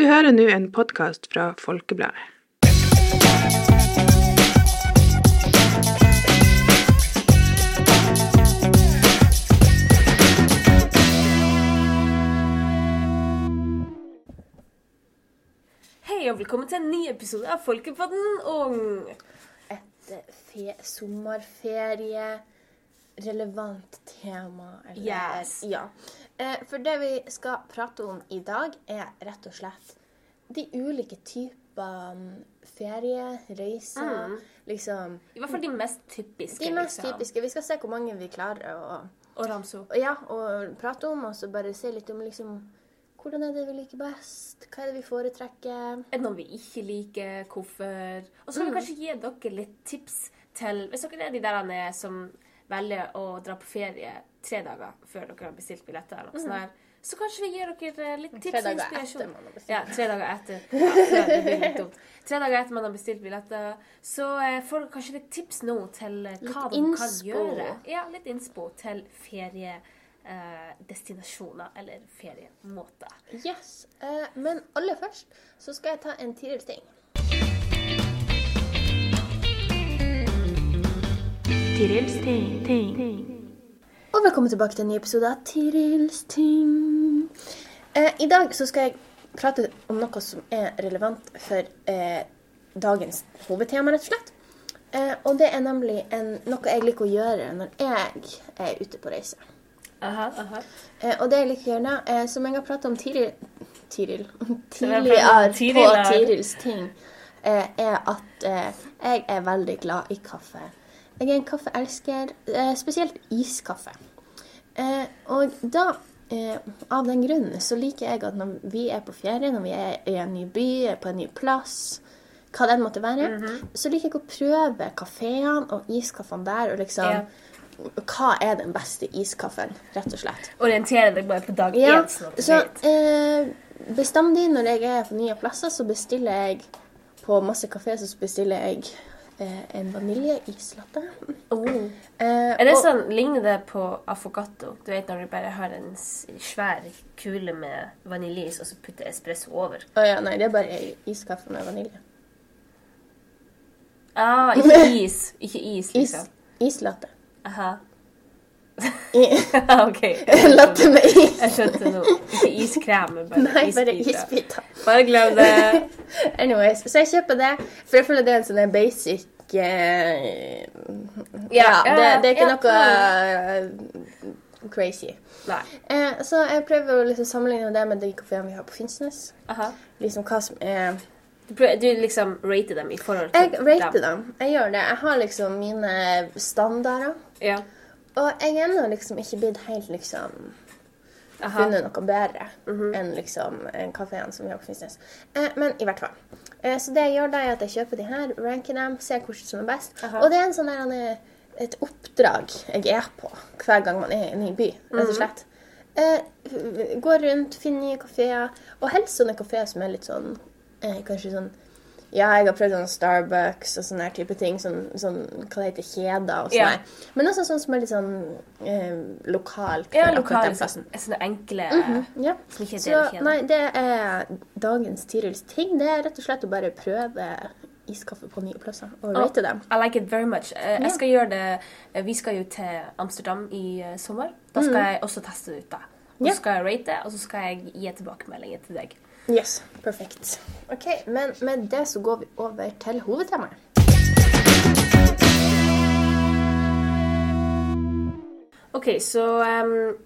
Du hører nå en podkast fra Folkebladet. Hei og velkommen til en ny episode av Folkepodden Ung. et eh, sommerferie relevant tema. Eller, Yes. Ja. Eh, for det vi skal prate om i dag, er rett og slett de ulike typer ferie, reiser, liksom I hvert fall de mest typiske. De mest liksom. typiske. Vi skal se hvor mange vi klarer å, Og ramse opp. ja, og prate om, og så bare se litt om liksom hvordan er det vi liker best? Hva er det vi foretrekker? Er det noe vi ikke liker? Hvorfor? Og så kan vi kanskje gi dere litt tips til Hvis dere er de der er som velger å dra på ferie tre dager før dere har bestilt billetter, eller noe sånt der, så kanskje vi gir dere eh, litt tips og inspirasjon. Ja, tre dager etter. Ja, det blir litt dumt. Tre dager etter man har bestilt billetter. Så eh, får dere kanskje litt tips nå til eh, hva Litt de kan gjøre. Ja, litt innspo til feriedestinasjoner eller feriemåter. Yes. Eh, men aller først så skal jeg ta en tidligere ting. Tirils ting, ting. Og velkommen tilbake til en ny episode av Tirils ting. Eh, I dag så skal jeg prate om noe som er relevant for eh, dagens hovedtema, rett og slett. Eh, og det er nemlig en, noe jeg liker å gjøre når jeg er ute på reise. Aha, aha. Eh, og det jeg liker å gjøre nå, eh, som jeg har pratet om tidligere Tiril. er Tidligere på Tirils ting, eh, er at eh, jeg er veldig glad i kaffe. Jeg er en kaffeelsker, eh, spesielt iskaffe. Eh, og da, eh, av den grunn, så liker jeg at når vi er på ferie, når vi er i en ny by, på en ny plass, hva det enn måtte være, så liker jeg å prøve kafeene og iskaffene der, og liksom Ja. Hva er den beste iskaffen, rett og slett? Orientere deg bare på dag Ja, én. sånn at du så eh, bestandig når jeg er på nye plasser, så bestiller jeg på masse kafé så bestiller jeg en vaniljeislatte. Oh. Eh, Er det og- sånn, Ligner det på affogato? Du vet når du bare har en svær kule med vaniljeis og så putter espresso over? Å ja, nei, det er bare iskaffe med vanilje. Ah, ikke is. Ikke is, Is, liksom. islatte. Aha. OK. Latte med is. Jeg skjønte noe. Ikke iskrem, men bare Nei, bare isbiter. isbiter. Bare glem det. Anyways, så jeg kjøper det, for jeg føler det er en sånn basic yeah, Ja, det, det er ikke ja, noe uh, crazy. Nei. Uh, så jeg prøver å liksom sammenligne det med de kafeene vi har på Finnsnes. Aha. Liksom hva som er Du, liksom rater dem i forhold til dem? Jeg rater dem. Jeg gjør det. Jeg har liksom mine standarder. Ja. Og jeg er ennå liksom ikke blitt helt liksom Aha. funnet noe bedre enn liksom en kafeen som på Finnsnes. Eh, men i hvert fall. Eh, så det jeg gjør da, er at jeg kjøper de her, ranker dem, ser hvordan som er best. Aha. Og det er en sånn der, han er et oppdrag jeg er på hver gang man er i en ny by, rett og slett. Eh, gå rundt, finner nye kafeer, og helst sånne kafeer som er litt sånn eh, Kanskje sånn ja, jeg har prøvd sånn Starbucks og sånne type ting. Sånn, sånn hva det heter, kjeder og sånn. Ja. Men også sånn som er litt sånn eh, lokalt. Ja, lokale sånn, sånne enkle Ja. som ikke er Så nei, det er dagens Tirils ting. Det er rett og slett å bare prøve iskaffe på nye plasser og Oh, rate dem. I like it very much. Eh, Jeg skal gjøre det eh, Vi skal jo til Amsterdam i uh, sommer. Da skal jeg også teste det ut. da. Og så skal jeg rate, det, og så skal jeg gi tilbakemeldinger til deg. Yes, perfekt. Ok, Men med det så går vi over til hovedtemaet. OK, så em,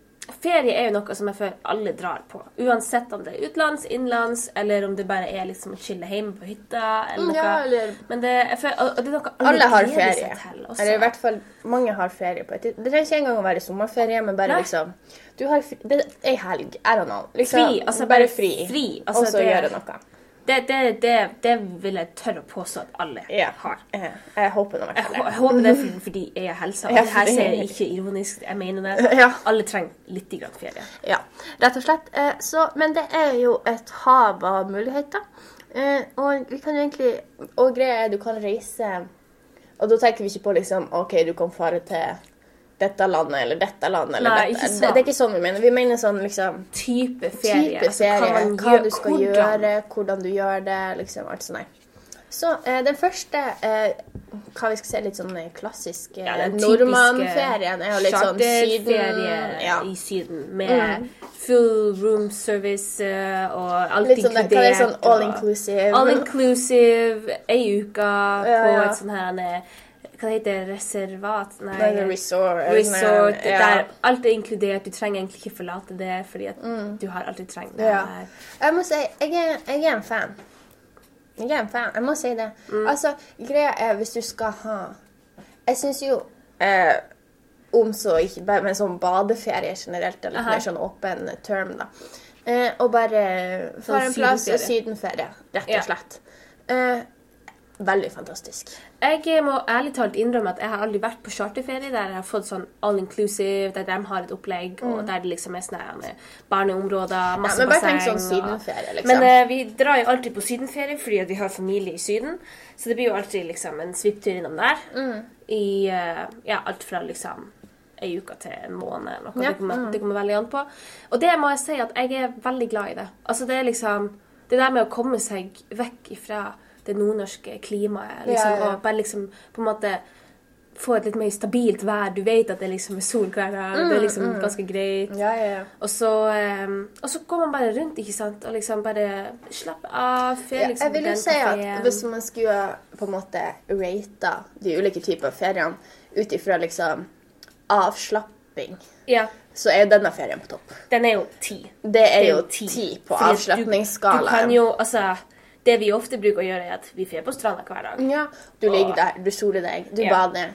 ferie er jo noe som jeg føler alle drar på. Uansett om det er utenlands, innenlands, eller om det bare er liksom å chille hjemme på hytta. eller noe. Mm, Ja, eller Men det, føler, og og det er noe alle, Alle har ferie. til. Eller i hvert fall mange har ferie på et Det trenger ikke engang å være sommerferie, men bare Nei. liksom Du har fri, det er ei helg. I don't know. Liksom, Fri, altså bare fri. fri, altså og så det- gjøre noe. Det, det, det, det vil jeg tørre å påstå at alle Ja. har. Eh, Jeg håper det. Jeg, jeg håper det er fordi jeg har helsa. Og Ja, det her sier jeg ikke ironisk, jeg mener det. Ja. Alle trenger litt grann ferie. Ja, rett og slett. Eh, Så, men det er jo et hav av muligheter. Eh, og vi kan jo egentlig Og greia er du kan reise Og da tenker vi ikke på liksom OK, du kan fare til dette landet eller dette landet eller Nei, dette. Det, det er ikke sånn vi mener. Vi mener sånn liksom Type ferie. type altså, ferie, man hva gjør- du skal hvordan. gjøre, hvordan du gjør det, liksom alt sånt. Så eh, den første, eh, hva vi skal si, litt sånn klassiske klassisk eh, Ja, typiske nordmannferien er jo litt sånn Syden. Ja. i Syden med full room service eh, og alt Litt sånn, inkludert. hva er sånn all inclusive? All inclusive, ei uke Ja, på ja. et sånn her eh, Hva det heter Reservat? Nei. Nei, det resort. Resort, ja. der alt er inkludert. Du trenger egentlig ikke forlate det, fordi at du har alltid trengt det Mm. Ja. Jeg må si, jeg er, jeg er en fan. Jeg er en fan, jeg må si det. Mm. Altså, greia er hvis du skal ha Jeg syns jo eh, om så ikke bare med sånn badeferie generelt, eller Aha. mer sånn åpen term, da. Eh, og bare få Sånn en plass og sydenferie. rett og slett. Eh, veldig fantastisk. Jeg må ærlig talt innrømme at jeg har aldri vært på charterferie der jeg har fått sånn all inclusive, der de har et opplegg, og der det liksom er eh, barneområder, masse Ja, men bare basseng. tenk sånn sydenferie, liksom. Men eh, vi drar jo alltid på sydenferie fordi at vi har familie i Syden, så det blir jo alltid liksom en svipptur innom der. Mm. I eh, ja, alt fra liksom ei uke til en måned eller noe. Ja, Det, kommer, mm. det kommer veldig an på. Og det må jeg si at jeg er veldig glad i det. Altså det er liksom Det der med å komme seg vekk ifra det nordnorske klimaet, liksom, Ja, ja, og bare liksom på en måte få et litt mer stabilt vær. Du vet at det liksom er sol hver dag. det er liksom ganske greit. Ja, ja, ja. Og så, um, og så går man bare rundt, ikke sant, og liksom bare slapper av. Fer liksom jeg vil jo si at hvis man skulle på en måte rate de ulike typer feriene ut ifra liksom avslapping, Ja, så er jo denne ferien på topp. den er jo ti. Det er jo ti på avslapningsskalaen. Du, du kan jo, altså Det vi ofte bruker å gjøre, er at vi drar på stranda hver dag. Ja, du ligger der, du soler deg, du Ja. bader.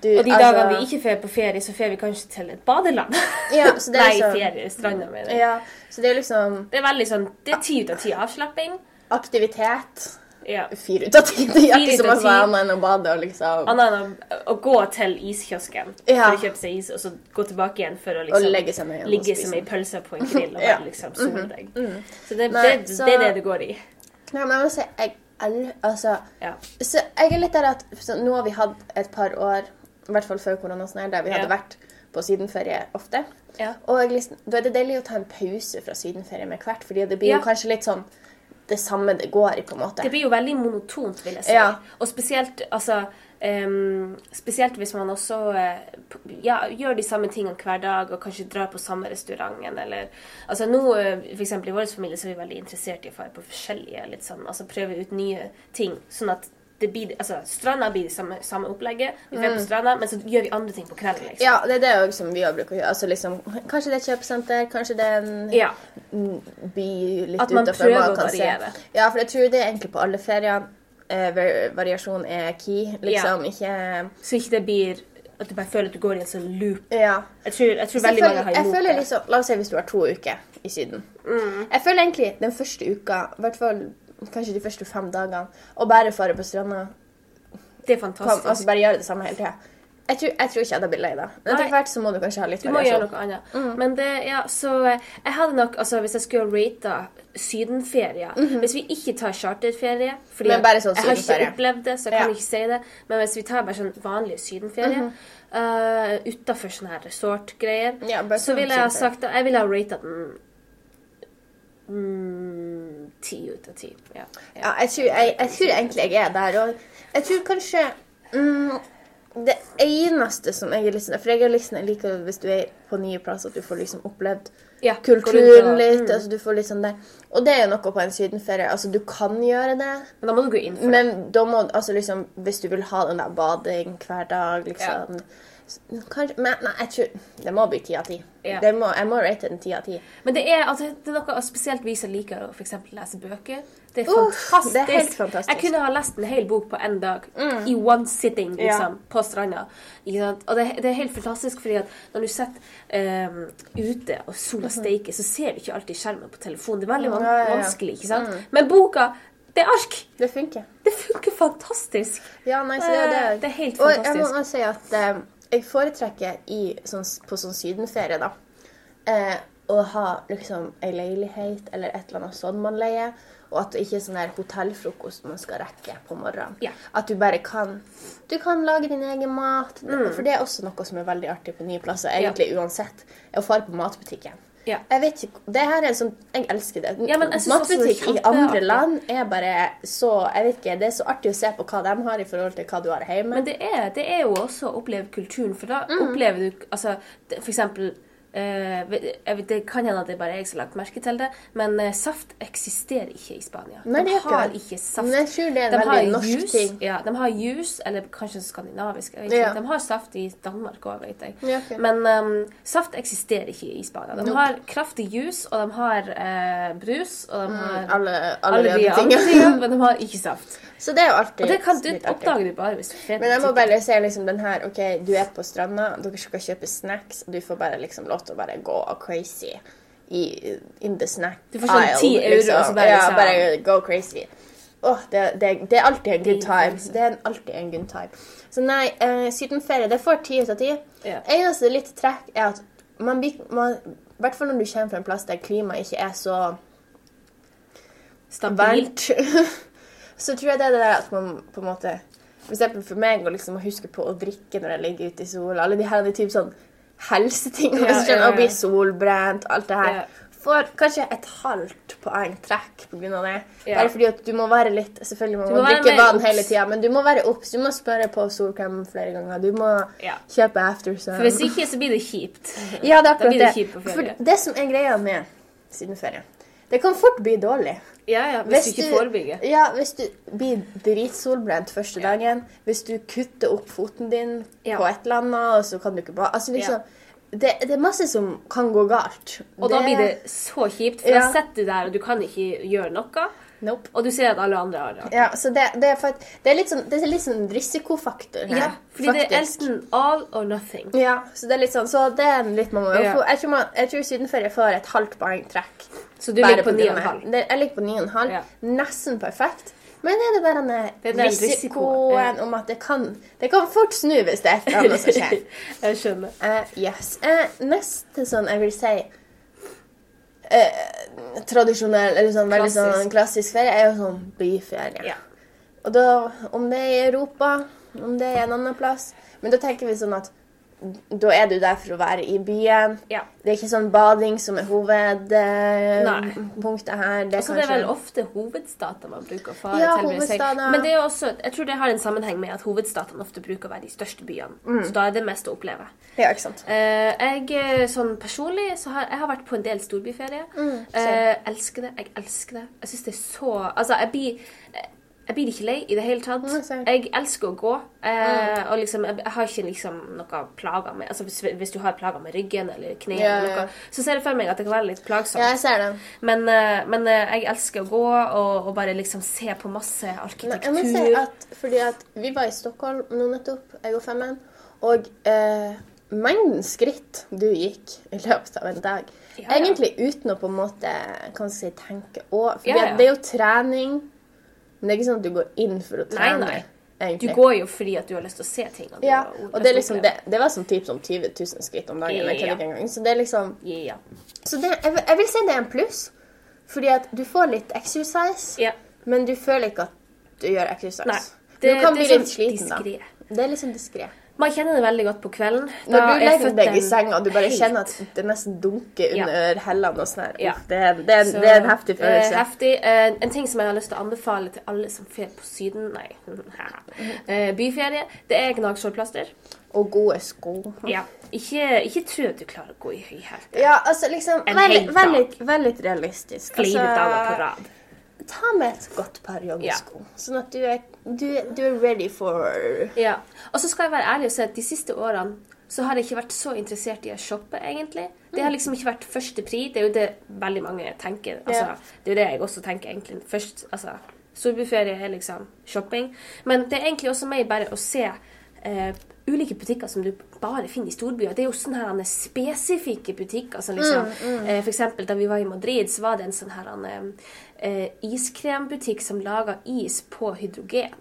Du, Og de altså- dagene vi ikke drar på ferie, så drar vi kanskje til et badeland. Ja, så det er Nei, liksom- ferie. Stranda, mener jeg. Ja, så det er liksom Det er veldig sånn Det er ti ut av ti avslapping. aktivitet. Ja. Fire ut av ti. Det er ikke så mye annet enn å bade og liksom Annet enn å, å gå til iskiosken Ja. for å kjøpe seg is, og så gå tilbake igjen for å liksom Og legge seg ned igjen ligge som ei pølse på en grill og. Mhm. bare liksom sole deg. Så det, Nei, det, så- det er det det går i. Nei, men jeg må si, jeg el- Altså Ja. Så jeg er litt der at så Nå har vi hatt et par år, i hvert fall før korona, sånn der vi hadde Ja. vært på sydenferie ofte. Ja. Og liksom, da er det deilig å ta en pause fra sydenferie med hvert, fordi det blir jo kanskje litt sånn det samme det går i, på en måte. Det blir jo veldig monotont, vil jeg si. Og spesielt altså ehm, Spesielt hvis man også eh, ja, gjør de samme tingene hver dag og kanskje drar på samme restauranten eller Altså nå, eh, for eksempel i vår familie, så er vi veldig interessert i å dra på forskjellige litt sånn, altså prøve ut nye ting. Sånn at det blir, altså Stranda blir det samme, samme opplegget. Vi drar på stranda, men så gjør vi andre ting på kvelden. liksom. Mm. Ja, det er det også som vi òg bruker å gjøre. Altså liksom, kanskje det er kjøpesenter, kanskje det er en Ja. by litt At man prøver å variere. Ja, for jeg tror det er egentlig på alle ferier. Eh, variasjon er key, liksom. Ikke Så ikke det blir at du bare føler at du går i en sånn loop. Ja. Jeg tror, jeg tror veldig jeg veldig mange har føler det. liksom, La oss si hvis du har to uker i Syden. Mm. Jeg føler egentlig den første uka, i hvert fall kanskje de første fem dagene, å bare fare på stranda Det er Kom, fantastisk. altså bare gjøre det samme hele tida. Jeg, tror- jeg tror ikke jeg hadde blitt lei deg. Men etter hvert så må du kanskje ha litt Du må gjøre variasjon. noe annet. Men det, ja, så eh, jeg hadde nok, altså hvis jeg skulle rate sydenferie Hvis vi ikke tar charterferie fordi sånn Jeg har ikke opplevd det, så jeg kan Ja. kan ikke si det. Men hvis vi tar bare sånn vanlig sydenferie uh, utafor sånne her resort-greier, Ja, så sånn ville jeg ha sagt jeg ville ha rata den mm, ti ut av ti. Ja. Ja, jeg tror, jeg, jeg tror egentlig jeg er der. Og jeg tror kanskje mm, Det eneste som jeg er litt For jeg er liksom, jeg liker hvis du er på nye plasser, at du får liksom opplevd Ja, kulturen litt. mm. altså du får litt sånn der. Og det er jo noe på en sydenferie. Altså, du kan gjøre det. Men da må du gå inn for det. Men da må altså liksom Hvis du vil ha den der bading hver dag, liksom Kanskje Men nei, jeg tror Det må bli ti av ti. Ja. Jeg må rate den ti av ti. Men det er, altså, det er noe spesielt vi som liker å eksempel lese bøker. Det er fantastisk. det er helt fantastisk. Jeg kunne ha lest en hel bok på én dag. I one sitting, liksom, på stranda. Og det, det er helt fantastisk, fordi at når du sitter um, ute og sola steiker, så ser du ikke alltid skjermen på telefonen. Det er veldig van Ja, ja, ja. vanskelig, ikke sant? Men boka, det er ark! Det funker. Det funker fantastisk. Ja, nei, så det, er det. Det er helt Og jeg må også si at eh, jeg foretrekker i, sånn, på sånn sydenferie, da, eh, å ha liksom ei leilighet eller et eller annet sånn man leier, og at det ikke er sånn der hotellfrokost man skal rekke på morgenen. Ja. At du bare kan Du kan lage din egen mat. Mm. For det er også noe som er veldig artig på nye plasser, egentlig uansett, er å fare på matbutikken. Ja. Jeg vet ikke, det her er sånn, Jeg elsker det. Ja, jeg Matbutikk i andre land er bare så Jeg vet ikke, Det er så artig å se på hva de har i forhold til hva du har hjemme. Men det er, det er jo også å oppleve kulturen, for da Mm. opplever du altså, For eksempel Det kan hende at det er bare jeg som har lagt merke til det, men eh, saft eksisterer ikke i Spania. Nei, de har ikke saft. Men jeg tror det er en de veldig har norsk juice, ting. Ja, de har juice, eller kanskje skandinavisk. Ja. De har saft i Danmark òg, vet jeg. Ja, okay. Men um, saft eksisterer ikke i Spania. De har kraftig juice, og de har uh, brus, og de har Mm, alle, alle, alle de andre tingene. men de har ikke saft. Så det er jo alltid Og det, kan, du oppdage du bare hvis du fer Men jeg må bare se liksom den her OK, du er på stranda, dere skal kjøpe snacks, og du får bare liksom lov til å bare gå crazy i in the snack aisle. Du får sånn ti euro, og så bare Ja, liksom- bare go crazy. Åh, det, det, det er alltid en good time. Det er alltid en good time. Så nei, eh, sydenferie, det får ti ut av ti. Ja. Eneste litt trekk er at man blir I hvert fall når du kommer fra en plass der klimaet ikke er så Stabilt. så tror jeg det er det der at man på en måte For eksempel for meg å liksom huske på å drikke når jeg ligger ute i sol. Alle de her de typ sånn helseting. Ja, Ja, ja, ja. Å bli solbrent, alt det her. Får kanskje et halvt poeng trekk av det. Bare fordi at du må være litt Selvfølgelig må Du man må drikke vann hele tida, men du må være obs. Du må spørre på solkrem flere ganger. Du må kjøpe aftersun. For hvis ikke, så blir det kjipt. Ja, det er akkurat det det. For det som er greia med sydenferie, det kan fort bli dårlig. Ja, ja, hvis, du ikke forebygger. Ja, hvis du blir dritsolbrent første dagen, hvis du kutter opp foten din Ja. på et eller annet, og så kan du ikke bare Altså liksom det, det er masse som kan gå galt. Og da blir det så kjipt, for Ja. da sitter du der, og du kan ikke gjøre noe. Nope. Og du ser at alle andre har det. Ja, så det, det, er for, det er litt sånn, det er litt sånn risikofaktor her. Ja, fordi det er faktisk. enten all or nothing. Ja, så det er litt sånn, så det er litt man må Ja. Jeg tror, man, jeg tror sydenferie får et halvt poeng trekk. Så du ligger på 9,5. det. Det- Jeg ligger på 9,5. Ja. Nesten perfekt. Men er det bare denne Det er den risikoen risiko, om at det kan, det kan fort snu hvis det er et eller annet som skjer. Jeg skjønner. Uh, yes. Uh, neste sånn jeg vil si eh, tradisjonell, eller sånn veldig Klassisk. sånn klassisk ferie, er jo sånn byferie. Ja. Og da, om det er i Europa, om det er en annen plass Men da tenker vi sånn at da er du der for å være i byen. Ja. Det er ikke sånn bading som er hovedpunktet her. Det er kanskje... det er vel ofte hovedstater man bruker å fare Ja, til. jeg. Men det er også, jeg tror det har en sammenheng med at hovedstatene ofte bruker å være de største byene. Mm. Så da er det mest å oppleve. Ja, ikke sant. Eh, jeg, eh, sånn personlig, så har jeg har vært på en del storbyferie. Mm, eh, elsker det. Jeg elsker det. Jeg syns det er så Altså, jeg blir jeg blir ikke lei i det hele tatt. Mm. Jeg elsker å gå. Eh, og liksom, jeg, har ikke liksom noe plager med Altså hvis, hvis du har plager med ryggen eller kneet, Ja, ja, ja. så ser jeg for meg at det kan være litt plagsomt. Ja, jeg ser det. Men, eh, men eh, jeg elsker å gå og, og bare liksom se på masse Nei, arkitektur. jeg må si at fordi at vi var i Stockholm nå nettopp, jeg og femmen, og eh, mengden skritt du gikk i løpet av en dag. Egentlig uten å på en måte kan si, tenke over For det er jo trening, men det er ikke sånn at du går inn for å trene. nei. Du egentlig. går jo fordi at du har lyst til å se ting. du ja, har og det, liksom, det, det var sånn typ som 20 000 skritt om dagen. Ikke. Så det er liksom Ja. Så det, jeg, jeg vil si det er en pluss, fordi at du får litt exercise, ja. men du føler ikke at du gjør exercise. Nei. du kan det bli litt sånn sliten, da. Det er liksom diskré. Man kjenner det veldig godt på kvelden. Når du er legger deg i senga og du bare helt- kjenner at det nesten dunker Ja. under hellene og sånn. Ja. Det, det, Så, det er en heftig eh, følelse. heftig. Eh, en ting som jeg har lyst til å anbefale til alle som fer på Syden Nei, eh, byferie, det er gnagsårplaster. Og gode sko. Ja. Ikke, ikke tro at du klarer å gå i høy Ja, altså liksom En Vær litt, realistisk. flere dager på Altså, rad. Ta med et godt par joggesko, sånn at du er, du, du er ready for Ja. Og så skal jeg være ærlig og si at de siste årene så har jeg ikke vært så interessert i å shoppe, egentlig. Det har liksom ikke vært første pri. Det er jo det veldig mange tenker. Altså, Ja. Det er jo det jeg også tenker, egentlig. Først, altså, Storbyferie er liksom shopping. Men det er egentlig også mer bare å se eh, ulike butikker som du bare finner i storbyer. Det er jo sånne spesifikke butikker. Som liksom, Eh, for eksempel da vi var i Madrid, så var det en sånn her eh, eh, iskrembutikk som laga is på hydrogen.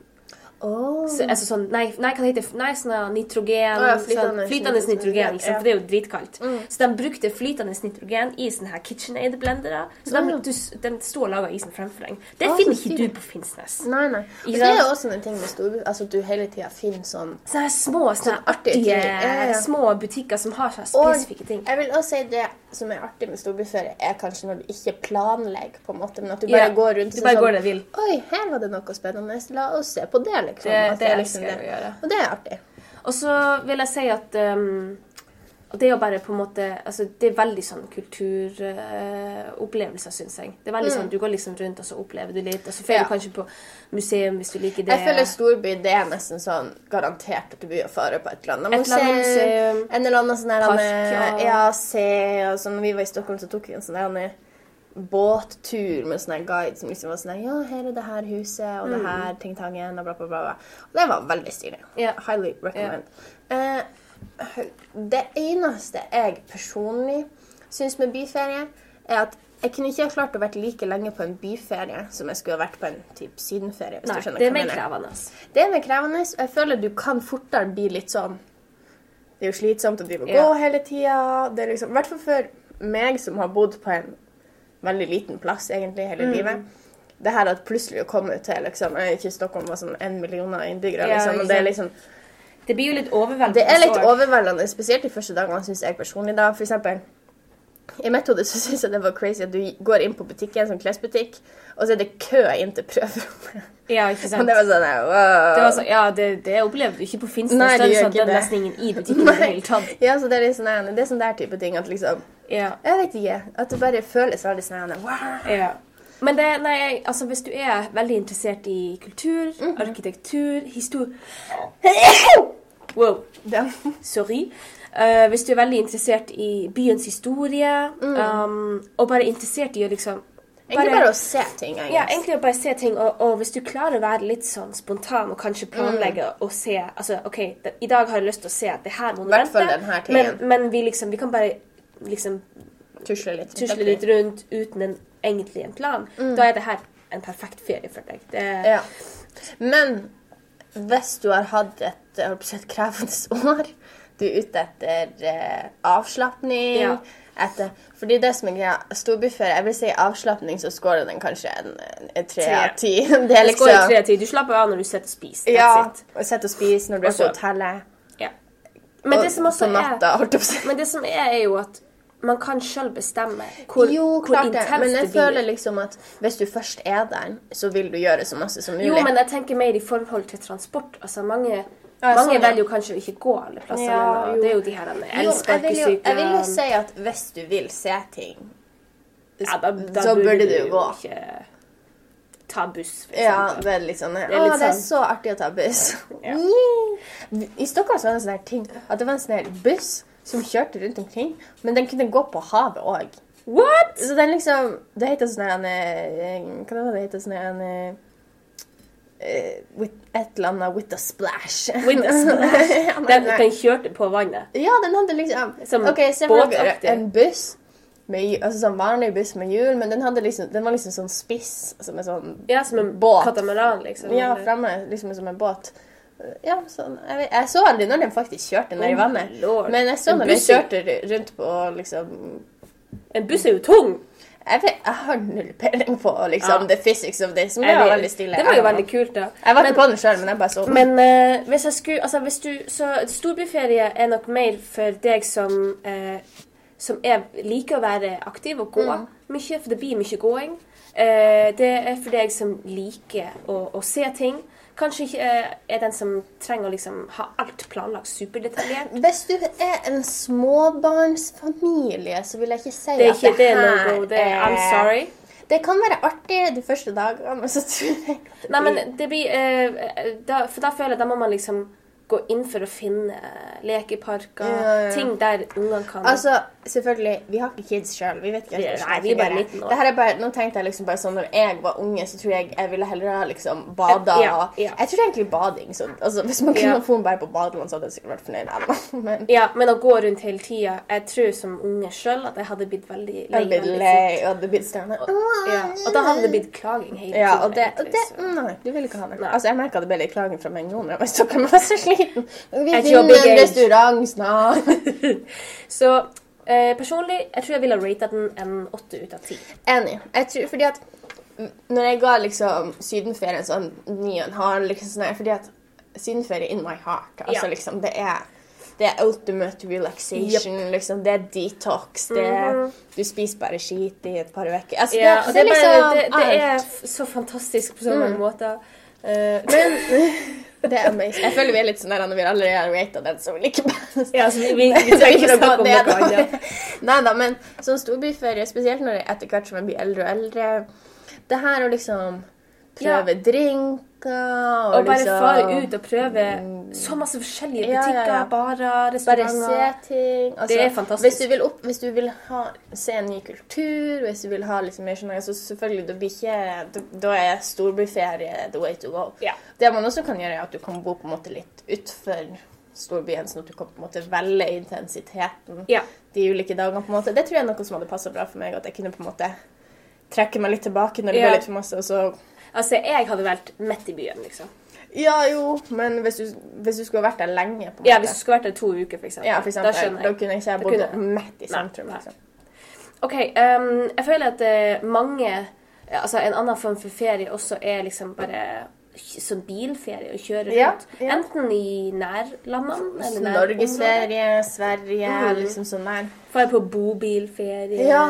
Så, altså sånn, nei, nei, hva det Nei, sånn nitrogen oh, ja, flytende, sånn, flytende nitrogen, nitrogen, ja. for det er jo dritkaldt. Så de brukte flytende nitrogen i sånne her KitchenAid-blendere. Så de, Ja. du, de sto og laga isen fremfor deg. Det oh, finner så ikke du på Finnsnes. Nei, nei. Og det er jo også en ting med storby, altså du hele tida finner sånn Sånne små, sånne artige. Ja, små butikker som har sånne Og spesifikke ting. jeg vil også si det som er artig med storbyferie, er kanskje når du ikke planlegger, på en måte, men at du bare yeah. går rundt og bare sånn. Oi, her var det noe spennende. La oss se på det, liksom. Det- At det er elsker jeg å gjøre. Og det er artig. Og så vil jeg si at um, det er jo bare på en måte altså Det er veldig sånn kulturopplevelser, syns jeg. Det er veldig sånn, Du går liksom rundt, og så opplever du litt. Og så drar Mm. Ja. du kanskje på museum hvis du liker det. Jeg føler storby det er nesten sånn garantert at du blir å fare på et eller annet Et eller annet museum. En eller annen sånn her Park, ja. EAC og sånn, Når vi var i Stockholm, så tok vi en sånn han, båttur med sånn her guide som liksom var sånn Ja, her er det her huset, og det her tingtangen, og bla, bla, bla. Og det var veldig stilig. Yeah. Highly recommend. Eh, det eneste jeg personlig syns med byferie, er at jeg kunne ikke ha klart å vært like lenge på en byferie som jeg skulle ha vært på en typ sydenferie. hvis Nei, det er mer krevende. Det er mer krevende, og jeg føler du kan fortere bli litt sånn Det er jo slitsomt å drive og gå hele tida. Det liksom, I hvert fall for meg som har bodd på en veldig liten plass egentlig hele Mm. livet. Det her at plutselig å komme til liksom, er ikke Stockholm var sånn en million innbyggere, Ja, liksom, og det er liksom Det blir jo litt overveldende. det er litt overveldende, spesielt de første dagene, syns jeg personlig. da. For eksempel, I mitt hode så syns jeg det var crazy at du går inn på butikken, sånn klesbutikk, og så er det kø inn til prøverommet. Ja, ikke sant. Og det var sånn wow. Det var sånn, ja, det, det opplevde du ikke på Finnsnes. Nei, Det er det gjør sånn, ikke den det. nesten ingen i butikken i det hele tatt. Ja, så det er sånn, det er sånn der type ting at liksom Ja. Jeg vet ikke. At det bare føles veldig sånn wow. Ja. Men det, nei, altså, hvis du er veldig interessert i kultur, Mhm. arkitektur, historie Wow, Den. sorry. Uh, hvis du er veldig interessert i byens historie, Mm. um, og bare interessert i å liksom Egentlig bare å se ting, egentlig. Ja, egentlig bare se ting, og, og hvis du klarer å være litt sånn spontan og kanskje planlegge Mm. og se altså, OK, i dag har jeg lyst til å se at det her monumentet, men, men vi liksom Vi kan bare liksom Tusle litt. tusle litt rundt uten en, egentlig en plan. Da er det her en perfekt ferie for deg. Det, Mm. Ja. Men hvis du har hatt et, et krevende år, du er ute etter eh, avslapning Ja. etter, Fordi det som er greia, storbyferie Jeg vil si avslapning, så scorer den kanskje en, tre av ti. Det er liksom tre tid. Du slapper av når du sitter og spiser. Ja. Og sitter og spiser når du er på hotellet. Ja. Men og det er. Men det som er, er jo at man kan sjøl bestemme hvor, Jo, hvor intenst det. blir. Men jeg føler liksom at hvis du først er der, så vil du gjøre så masse som mulig. Jo, men jeg tenker mer i forhold til transport. Altså, mange Ja, mange sånn, velger jo kanskje å ikke gå alle plassene. Ja, det er jo de her jo, elsparkesyklene. jeg vil jo si at hvis du vil se ting, ja, da, da så burde du gå. ikke ta buss, for Ja, det er litt sånn er Å, sånn. det er sånn- så artig å ta buss. I Stockholm så var det en sånn her ting at det var en sånn her buss som kjørte rundt omkring, men den kunne gå på havet òg. What?! Så den liksom Det heter sånn en eh, Hva var det heter? Sånn en eh, with, Et eller annet with a splash. With a splash. Den, eh, den kjørte på vannet. Ja, den hadde liksom Som OK, se for dere båtaktig. en buss med altså sånn vanlig buss med hjul, men den, liksom, den var liksom sånn spiss, som en sånn Ja, som en Båt. katamaran, liksom. Ja, fremme, liksom som en båt. Ja, sånn. Jeg, vet, jeg så aldri når de faktisk kjørte ned i Oh, vannet. lord. Men jeg så når de kjørte rundt på liksom En buss er jo tung! Jeg, vet, jeg har null peiling på liksom, Ja. the physics of this, men det var veldig stille. Det var jo veldig kult, da. Jeg var ikke på den sjøl, men jeg bare så den. Men uh, hvis jeg skulle Altså, hvis du Så storbyferie er nok mer for deg som uh, Som er, liker å være aktiv og gå Mm. mye, for det blir mye gåing. Uh, det er for deg som liker å, å se ting. Kanskje ikke eh, er den som trenger å liksom ha alt planlagt superdetaljert. Hvis du er en småbarnsfamilie, så vil jeg ikke si Det er at det, det her noe det er, I'm sorry. Det kan være artig de første dagene, men så tror jeg det Nei, men det blir eh, da, For da føler jeg da må man liksom gå inn for å finne lekeparker. Ja, ja. Ting der ungene kan Altså, selvfølgelig Vi har ikke kids sjøl. Vi vet ikke hva Vi- hvordan nei, vi er bare fungerer. 19 år. Det her bare, nå tenkte jeg liksom bare sånn Når jeg var unge, så tror jeg jeg ville heller ha liksom bada Ja, ja. Jeg tror egentlig bading. Så, altså, hvis man kunne Ja. få bare på badeland, så hadde jeg sikkert vært fornøyd. Men Ja, men å gå rundt hele tida Jeg tror som unge sjøl at jeg hadde blitt veldig jeg lei. hadde blitt lei og hadde blitt stående. Ja, og da hadde det blitt klaging hele Ja, og det, og det Nei, du vil ikke ha det. Nei. Altså, jeg merka det ble litt klaging fra meg nå når jeg var i Stockholm. Jeg var så sliten. Vi finner en restaurant snart. Så eh, personlig, jeg tror jeg ville rata den en åtte ut av ti. Enig. Jeg tror, fordi at mm, når jeg ga liksom sydenferien sånn ni og en halv, liksom sånn fordi at sydenferie in my heart, altså Ja. liksom, det er det er ultimate relaxation, liksom. Det er detox. Det er, Mhm. Du spiser bare skit i et par uker. Altså, Ja, det, det, er bare, liksom det, det er så fantastisk på så mange Mm. måter. Eh, Det er amazing. Jeg føler vi er litt sånn der når vi allerede har rata den, som liker best. ja, så vi, vi, vi trenger ikke snakke om noe annet. Nei da, men sånn storbyferie, spesielt når jeg etter hvert som jeg blir eldre og eldre Det her å liksom prøve drinker og, Og bare liksom fare ut og prøve så masse forskjellige Ja, ja, butikker, ja. barer, Bare se ting. Altså, Det er fantastisk. Hvis du vil, opp, hvis du vil ha, se en ny kultur, hvis du vil ha liksom mer sånn Så selvfølgelig, da, ikke da er storbyferie the way to go. Ja. Det man også kan gjøre, er at du kan bo på en måte litt utfor storbyen, sånn at du kan på en måte velge intensiteten Ja. de ulike dagene. på en måte. Det tror jeg er noe som hadde passa bra for meg, at jeg kunne på en måte trekke meg litt tilbake når det Ja. går litt for masse. og så Altså, jeg hadde valgt midt i byen, liksom. Ja, jo, men hvis du, hvis du skulle vært der lenge på en måte. Ja, hvis du skulle vært der to uker, for eksempel. Ja, for eksempel. Da skjønner Da jeg. kunne ikke jeg ikke bodd kunne- midt i sentrum. nei. liksom. OK. Um, jeg føler at eh, mange Altså, en annen form for ferie også er liksom bare sånn bilferie å kjøre Ja, rundt. ja. Enten i nærlandene eller nær Norgesferie, Sverige, mm. liksom sånn der. Dra på bobilferie. Ja,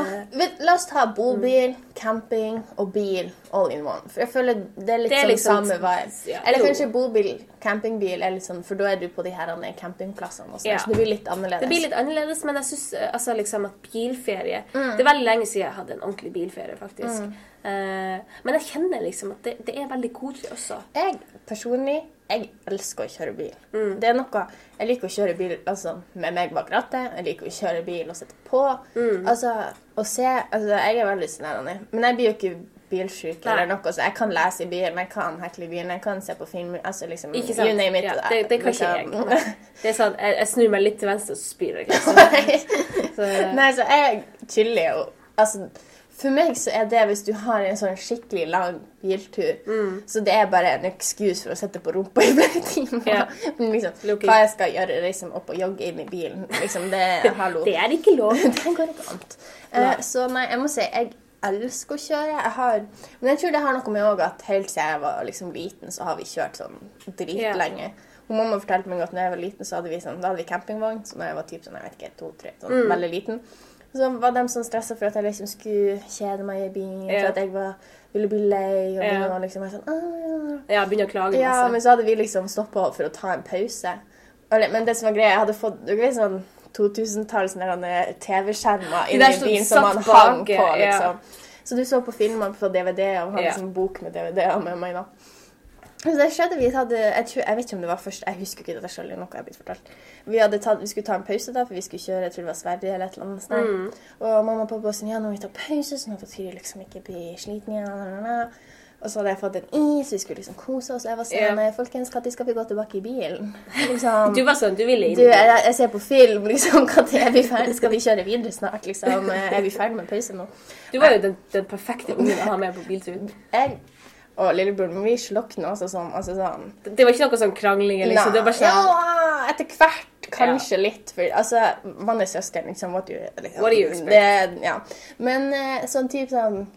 La oss ta bobil, camping og bil all in one. For jeg føler det er litt Det er sånn liksom- samme vibe. ja, Eller kanskje bobil, campingbil, er litt sånn, for da er du på de her campingplassene. Og sånn, Ja. Så det blir litt annerledes. Det blir litt annerledes, men jeg syns altså, liksom at bilferie Mm. Det er veldig lenge siden jeg hadde en ordentlig bilferie, faktisk. Eh, men jeg kjenner liksom at det, det er veldig koselig også. Jeg personlig jeg elsker å kjøre bil. Mm. Det er noe, Jeg liker å kjøre bil altså, med meg bak rattet. Jeg liker å kjøre bil og sette på. Mm. Altså, å se, altså, Jeg er veldig sånn Men jeg blir jo ikke bilsjuk Nei. eller noe, så jeg kan lese i bilen, jeg kan hekle i bilen, jeg kan se på film. altså liksom, Ikke sant? You name it. Ja, det, det kan ikke jeg. liksom. Nei. Det er sånn, jeg, jeg snur meg litt til venstre, så spyr jeg. Liksom. Så, Nei, så jeg chiller jo. Altså, for meg så er det hvis du har en sånn skikkelig lang biltur, Mm. så det er bare en excuse for å sette på rumpa i flere timer. Ja. Men liksom, hva jeg skal gjøre, liksom opp og jogge inn i bilen, liksom, det det er ikke lov. det går ikke an. Eh, så nei, jeg må si, jeg elsker å kjøre. Jeg har, men jeg tror det har noe med at helt siden jeg var liksom liten, så har vi kjørt sånn dritlenge. Og mamma fortalte meg at når jeg var liten, så hadde vi, sånn, da hadde vi campingvogn. Så når jeg var typ sånn, jeg vet ikke, to-tre, sånn Mm. veldig liten. Så var de sånn stressa for at jeg liksom skulle kjede meg i bilen, Ja. for at jeg var, ville bli lei. Og Ja. begynne å liksom sånn, Ja, begynne å klage Ja, masse. men så hadde vi liksom stoppa for å ta en pause. Men det som var greia, jeg hadde fått du vet, sånn 2000-talls sånne TV-skjermer inni bilen som man hang bak, på. ja. liksom. Så du så på filmer på DVD og hadde Ja. liksom bok med DVD-er med meg. da. Så det skjedde, vi hadde, jeg, tror, jeg vet ikke om det var først, jeg husker ikke det selv, noe jeg har blitt fortalt. Vi, tatt, vi skulle ta en pause da, for vi skulle kjøre, jeg tror det var Sverige eller et eller annet sted. Mm. Og mamma og pappa var sånn, ja, nå må vi ta pause, sånn at Tyri liksom ikke blir sliten igjen. Og så hadde jeg fått en is, vi skulle liksom kose oss. Jeg var sånn, yeah. Folkens, når skal vi gå tilbake i bilen? Liksom, Du var sånn, du ville inn. du, jeg, jeg ser på film, liksom, når er vi ferdig? Skal vi kjøre videre snart, liksom? Er vi ferdig med pause nå? Du var jo den, den perfekte ungen å ha med på biltur. Jeg og må vi slokna altså sånn, altså sånn. Det var ikke noe sånn krangling. eller liksom. Det var bare sånn, Ja, etter hvert kanskje litt, for altså, man er søsken, liksom, what you, liksom. What do you expect? Det, ja. Men eh, sånn typ sånn,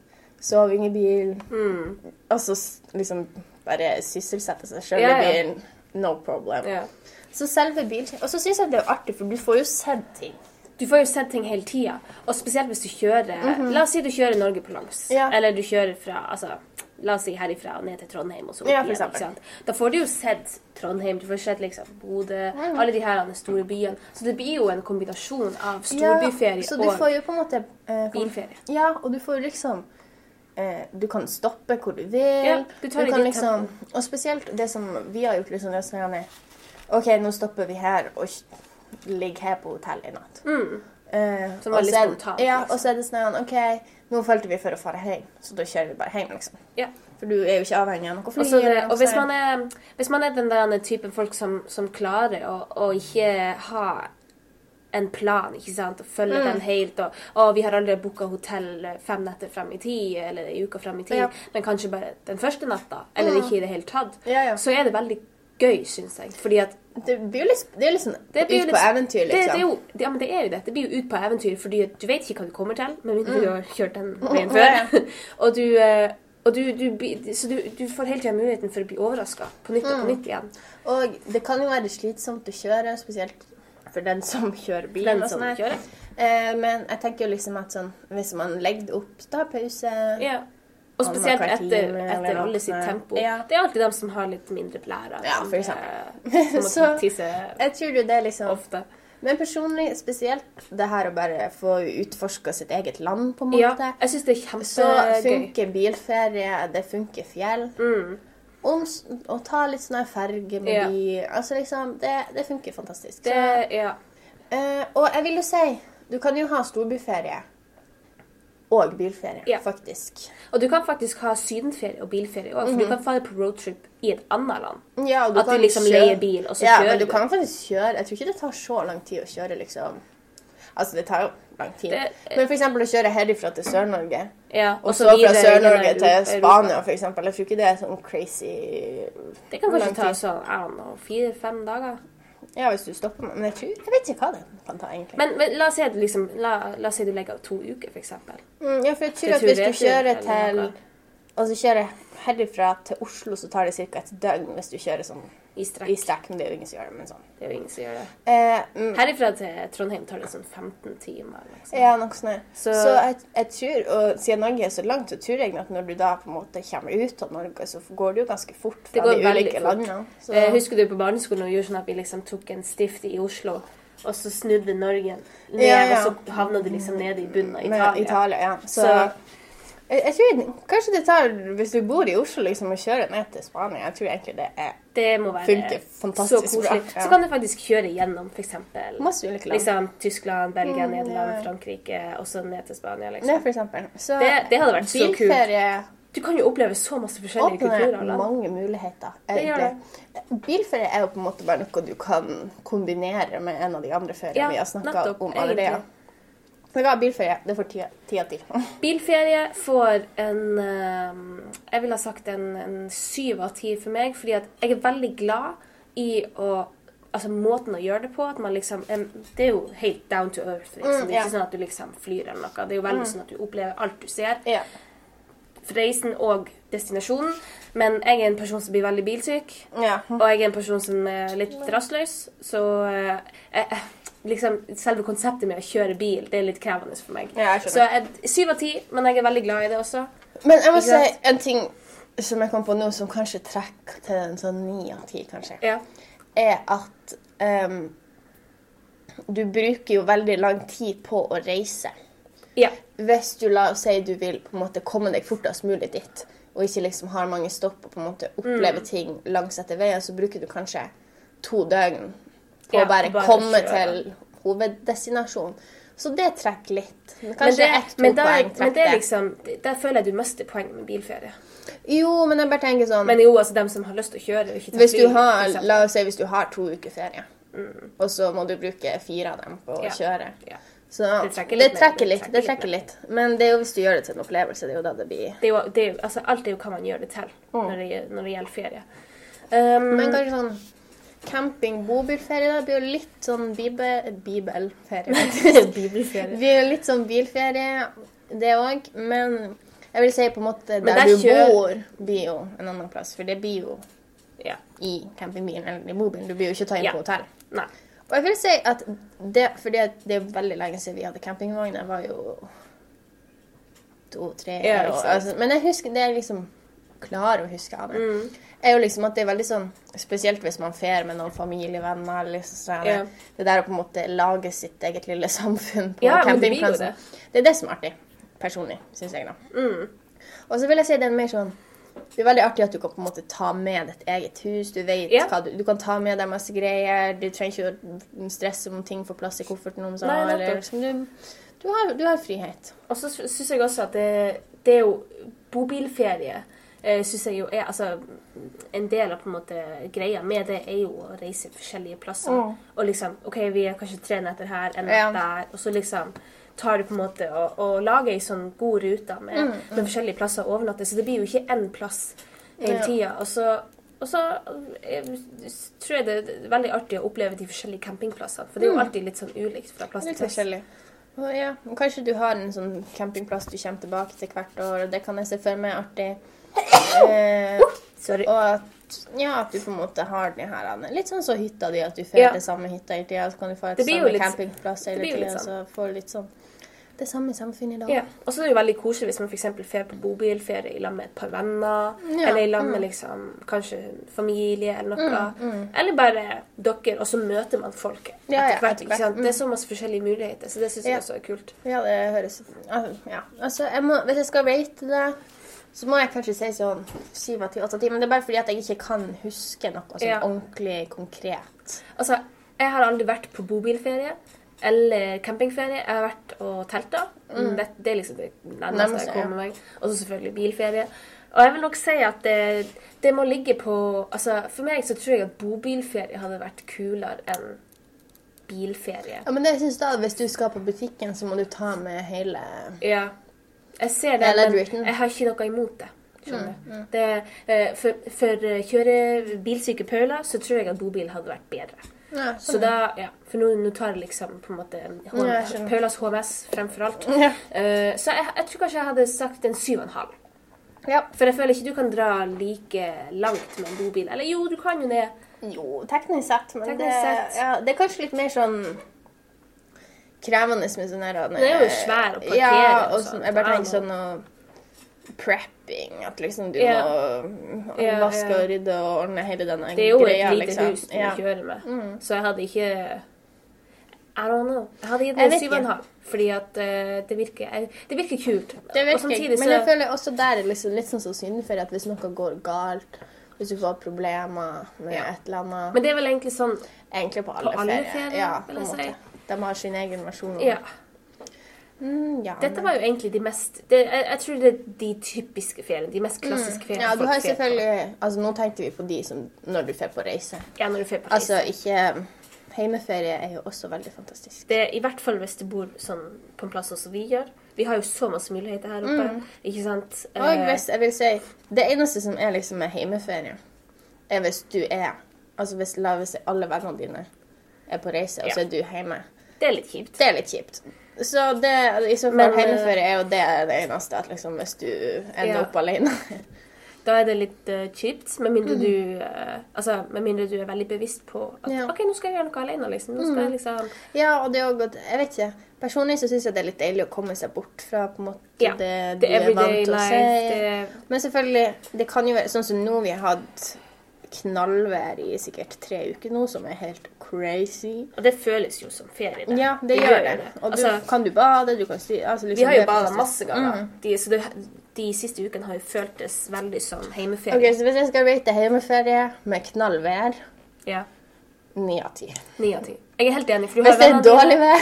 soving i bil, mm, og så liksom bare sysselsette seg Ja, i ja. bilen, no problem. ja. Så selve bil, og så synes jeg det er artig, for du får jo sett ting. Du får jo sett ting hele tida, og spesielt hvis du kjører La oss si du kjører Norge på langs. Ja. eller du kjører fra altså, La oss si herifra og ned til Trondheim og så opp Ja, igjen. Da får du jo sett Trondheim, du får sett liksom Bodø, alle de her store byene. Så det blir jo en kombinasjon av storbyferie så du og måte eh, bilferie. Ja, og du får liksom eh, Du kan stoppe hvor du vil. Ja, du tar du kan liksom, og spesielt det som vi har gjort liksom, det sånn, OK, nå stopper vi her og ligger her på hotell i natt. Mm. Eh, Som var litt spontant, Ja, liksom. og så er det sånn OK, nå følte vi for å dra hjem, så da kjører vi bare hjem, liksom. Ja. For du er jo ikke avhengig av noe fly. Også, det, og hvis, man er, hvis man er den der typen folk som, som klarer å, å ikke ha en plan, ikke sant, og følge Mm. den helt, og, og vi har aldri booka hotell fem netter frem i tid, eller ei uke frem i tid, Ja. men kanskje bare den første natta, eller ikke i det hele tatt, ja. så er det veldig gøy, syns jeg. Fordi at Det blir jo litt, det er litt sånn det blir ut litt- på eventyr, Det, det liksom. er jo, det, ja, men det er jo det. Det blir jo ut på eventyr, fordi du vet ikke hva du kommer til, med mindre du har kjørt den veien Mm. Før. og du, eh, og du, du, så du, du får hele tida muligheten for å bli overraska på nytt Mm. og på nytt igjen. Og det kan jo være slitsomt å kjøre, spesielt for den som kjører bil. Den som sånn kjører. Eh, men jeg tenker jo liksom at sånn, hvis man legger det opp, da, pause Ja. Og spesielt etter, etter alle sitt tempo. Ja. Det er alltid dem som har litt mindre blære. Ja, for eksempel. eh, må Så- Jeg tror jo det er liksom ofte. Men personlig, spesielt det her å bare få utforska sitt eget land, på en Ja, måte. jeg synes det er kjempegøy. Så funker bilferie, det funker fjell. Mm. Om, å ta litt sånn ferge med Ja. by Altså liksom, det, det funker fantastisk. Det, ja. Uh, og jeg vil jo si, du kan jo ha storbyferie og bilferie, Ja. faktisk. Og du kan faktisk ha sydenferie og bilferie òg, for du kan fare på roadtrip i et annet land. Ja, og At du liksom kjøre- leier bil, og så ja, kjører men du. du. kan faktisk kjøre Jeg tror ikke det tar så lang tid å kjøre, liksom. Altså, det tar jo lang tid. Det- men eksempel å kjøre herifra til Sør-Norge, Ja, og så fra Sør-Norge til Spania, eksempel. Jeg tror ikke det er sånn crazy Det kan kanskje ta sånn fire-fem dager. Ja, hvis du stopper meg. Men jeg tror Jeg vet ikke hva det kan ta, egentlig. Men, men la oss si at liksom, la, la oss si du legger av to uker, eksempel. mm, ja, for jeg tror at hvis du kjører til. Altså kjører herifra til Oslo, så tar det ca. et døgn hvis du kjører sånn I strekk. i strekk. Men det er jo ingen som gjør det, men sånn. Det er jo ingen som gjør det. Eh, mm, Herifra til Trondheim tar det sånn 15 timer. Liksom. Ja, noe sånt. Så, Så- jeg, jeg tror, og siden Norge er så langt, så tror jeg at når du da på en måte kommer ut av Norge, så går det jo ganske fort fra Det går de ulike landene. Så, Eh, husker du på barneskolen og gjorde sånn at vi liksom tok en stift i Oslo, og så snudde Norge ned, Ja, ja. og så havna det liksom nede i bunnen av Italia. Italia, ja. Så, Så- jeg, jeg tror kanskje det tar, hvis du bor i Oslo, liksom å kjøre ned til Spania, jeg tror egentlig det er Det må være så koselig. ja. Så kan du faktisk kjøre gjennom f.eks. Liksom, Tyskland, Belgia, Mm, Nederland, ja. Frankrike, og så ned til Spania. Ja, liksom. for eksempel. Så Det- det hadde vært så kult. Du kan jo oppleve så masse forskjellige kulturer. åpner mange muligheter. Det gjør det. Bilferie er jo på en måte bare noe du kan kombinere med en av de andre feriene Ja, vi har snakka om allerede. Så ja, bilferie, det får ti ti av ti. Bilferie får en eh, Jeg ville ha sagt en, en syv av ti for meg, fordi jeg er veldig glad i å Altså måten å gjøre det på. at man liksom, Det er jo helt down to earth. liksom. Mm, Det er ikke sånn at du liksom flyr eller noe. Det er jo veldig sånn at du opplever alt du ser. Ja. Reisen og destinasjonen. Men jeg er en person som blir veldig bilsyk. ja. Og jeg er en person som er litt rastløs, så eh, eh, liksom, selve konseptet med å kjøre bil, det er litt krevende for meg. Ja, jeg skjønner. så syv av ti, men jeg er veldig glad i det også. Men jeg må si en ting som jeg kom på nå, som kanskje trekker til en sånn ni av ti, kanskje, Ja. er at um, du bruker jo veldig lang tid på å reise. ja. Hvis du la oss si du vil på en måte komme deg fortest mulig dit, og ikke liksom har mange stopp og på en måte oppleve Mm. ting langs etter veien, så bruker du kanskje to døgn på Ja, å bare, bare komme kjøre. til hoveddestinasjonen. Så det trekker litt. Kanskje ett-to poeng trekker poeng men det er liksom, der føler jeg du mister poenget med bilferie. Jo, men jeg bare tenker sånn Men jo, altså dem som har lyst til å kjøre og ikke Hvis du har, bil. la oss si hvis du har to uker ferie, og så må du bruke fire av dem på å Ja. kjøre. Ja. Så Det trekker litt Det trekker litt. Det trekker litt. Men det er jo hvis du gjør det til en opplevelse, det er jo da det blir Det er jo, det er, jo- altså, alt er jo hva man gjør det til når, det, når det gjelder ferie. Um, Men kanskje sånn camping, bobilferie, da blir jo litt sånn bibe, bibelferie. Bibelferie. Det blir jo litt sånn bilferie, det òg. Men jeg vil si på en måte der, der du kjører... bor, blir jo en annen plass. For det blir jo Ja. i campingbilen eller i bobilen. Du blir jo ikke tatt inn Ja. på hotell. Nei. Og jeg vil si at det, fordi det er veldig lenge siden vi hadde campingvogn. Jeg var jo to-tre Ja. Altså, men jeg husker det er liksom klarer å huske av det. Mm. er jo liksom at det er veldig sånn Spesielt hvis man fer med noen familievenner. eller Liksom, sånn, Ja. Det der å på en måte lage sitt eget lille samfunn på Ja, campingplassen. det. Det er det som er artig. Personlig, syns jeg, da. Mm. Og så vil jeg si det er mer sånn det er veldig artig at du kan på en måte ta med ditt eget hus. Du vet yeah. hva du, du kan ta med deg masse greier. Du trenger ikke å stresse om ting får plass i kofferten. Om sånn, Nei, eller, liksom, du, du, har, du har frihet. Og så syns jeg også at det, det er jo bobilferie. Uh, synes jeg jo er altså, En del av på en måte greia med det er jo å reise forskjellige plasser. Mm. Og liksom OK, vi er kanskje tre netter her, en Ja. der. Og så liksom tar du på en måte og, og lager ei sånn god rute med, Mm, med forskjellige plasser å overnatte. Så det blir jo ikke én plass hele tida. Og så og så jeg, tror jeg det er veldig artig å oppleve de forskjellige campingplassene. For det er jo alltid litt sånn ulikt fra plass til Mm. Plass. forskjellig. Ja, kanskje du har en sånn campingplass du kommer tilbake til hvert år, og det kan jeg se for meg artig. Eh, Sorry. og at, ja, at du på en måte har den her Anne. Litt sånn som hytta di, at du får Ja. til samme hytta hele tida, så kan du få et Det blir jo samme litt- campingplass hele blir jo tida, litt så får du litt sånn det samme samfunnet da. Ja, og så er det jo veldig koselig hvis man f.eks. drar på bobilferie i lag med et par venner. Ja, Eller i lag mm. med liksom, kanskje familie eller noe. Eller bare dere, og så møter man folk Ja, ja, etter hvert. etter ikke sant? hvert, mm. Det er så masse forskjellige muligheter, så det syns jeg Ja. også er kult. Ja, det høres altså, Ja. Altså, jeg må, hvis jeg skal rate det, så må jeg kanskje si sånn syv av ti, åtte av ti. Men det er bare fordi at jeg ikke kan huske noe sånn Ja. ordentlig konkret. Altså, jeg har aldri vært på bobilferie eller campingferie. Jeg har vært og telta. Det, det er liksom det Nærmeste, jeg kommer meg. Og så selvfølgelig bilferie. Og jeg vil nok si at det, det må ligge på Altså, for meg så tror jeg at bobilferie hadde vært kulere enn bilferie. Ja, men det synes da, hvis du skal på butikken, så må du ta med hele Ja. Jeg ser det, men jeg har ikke noe imot det. Mm, mm. Det, eh, for, for eh, kjøre bilsyke Paula så tror jeg at bobil hadde vært bedre. ja, Så da, ja, For nå, tar jeg liksom på en måte H Ja. Paulas HMS fremfor alt. Ja. Uh, så jeg, jeg tror kanskje jeg hadde sagt en syv og en halv. ja. For jeg føler ikke du kan dra like langt med en bobil. Eller jo, du kan jo det. Jo, teknisk sett, men Teknisk det, sett. Ja, det er kanskje litt mer sånn krevende med sånn her Det er jo svær å parkere Ja, og og sånn, jeg bare tenker sånn noe prepping, at liksom du Ja. må Ja, vaske og rydde og ordne hele denne Det er jo greia, et lite liksom. hus du Ja. kjører med. Så jeg hadde ikke I don't know. Jeg hadde gitt det syv og en halv. Fordi at uh, det, virker, jeg, det virker kult. Det og virker, samtidig men så jeg føler også der er liksom litt sånn sannsynlig at hvis noe går galt, hvis du får problemer med Ja. et eller annet Men det er vel egentlig sånn Egentlig på alle, På alle ferier. ferier, ja, vil jeg måte. De har sin egen versjon. Ja. Mm, ja, Dette var jo egentlig de mest det, jeg, jeg tror det er de typiske feriene. De mest klassiske feriene. Mm. Ja, du har selvfølgelig Altså, nå tenkte vi på de som når du drar på reise. Ja, når du på reise. Altså, ikke Heimeferie er jo også veldig fantastisk. Det er I hvert fall hvis du bor sånn på en plass sånn som vi gjør. Vi har jo så masse muligheter her oppe. Ikke sant? Mm. Og Eh, hvis jeg vil si Det eneste som er liksom med heimeferie, er hvis du er Altså hvis la oss si alle vennene dine er på reise, og så Ja. er du hjemme. Det er litt kjipt. Det er litt kjipt. Så det, i så fall Men, eh, er jo det det eneste, at liksom hvis du ender Ja. opp alene. Da er det litt uh, kjipt, med mindre du uh, Altså, med mindre du er veldig bevisst på at Mm. Ja. Mm. OK, nå skal jeg gjøre noe alene, liksom. Nå skal jeg liksom Ja, og det er godt Jeg vet ikke. Personlig så syns jeg det er litt deilig å komme seg bort fra på en måte Ja, det du Det er vant til å se. Det, Men selvfølgelig, det kan jo være sånn som nå vi har hatt knallvær i sikkert tre uker nå, som er helt crazy. og det føles jo som ferie. det. Ja, det gjør det. Og du, Altså, kan du bade, du kan styre altså vi liksom, har jo bada masse ganger. Mm. De, så det, de siste ukene har jo føltes veldig som heimeferie. Ok, Så hvis jeg skal rate heimeferie med knallvær, Ja. ni av ti. Ni av ti. Jeg er helt enig. For du Hvis har det er dårlig vær,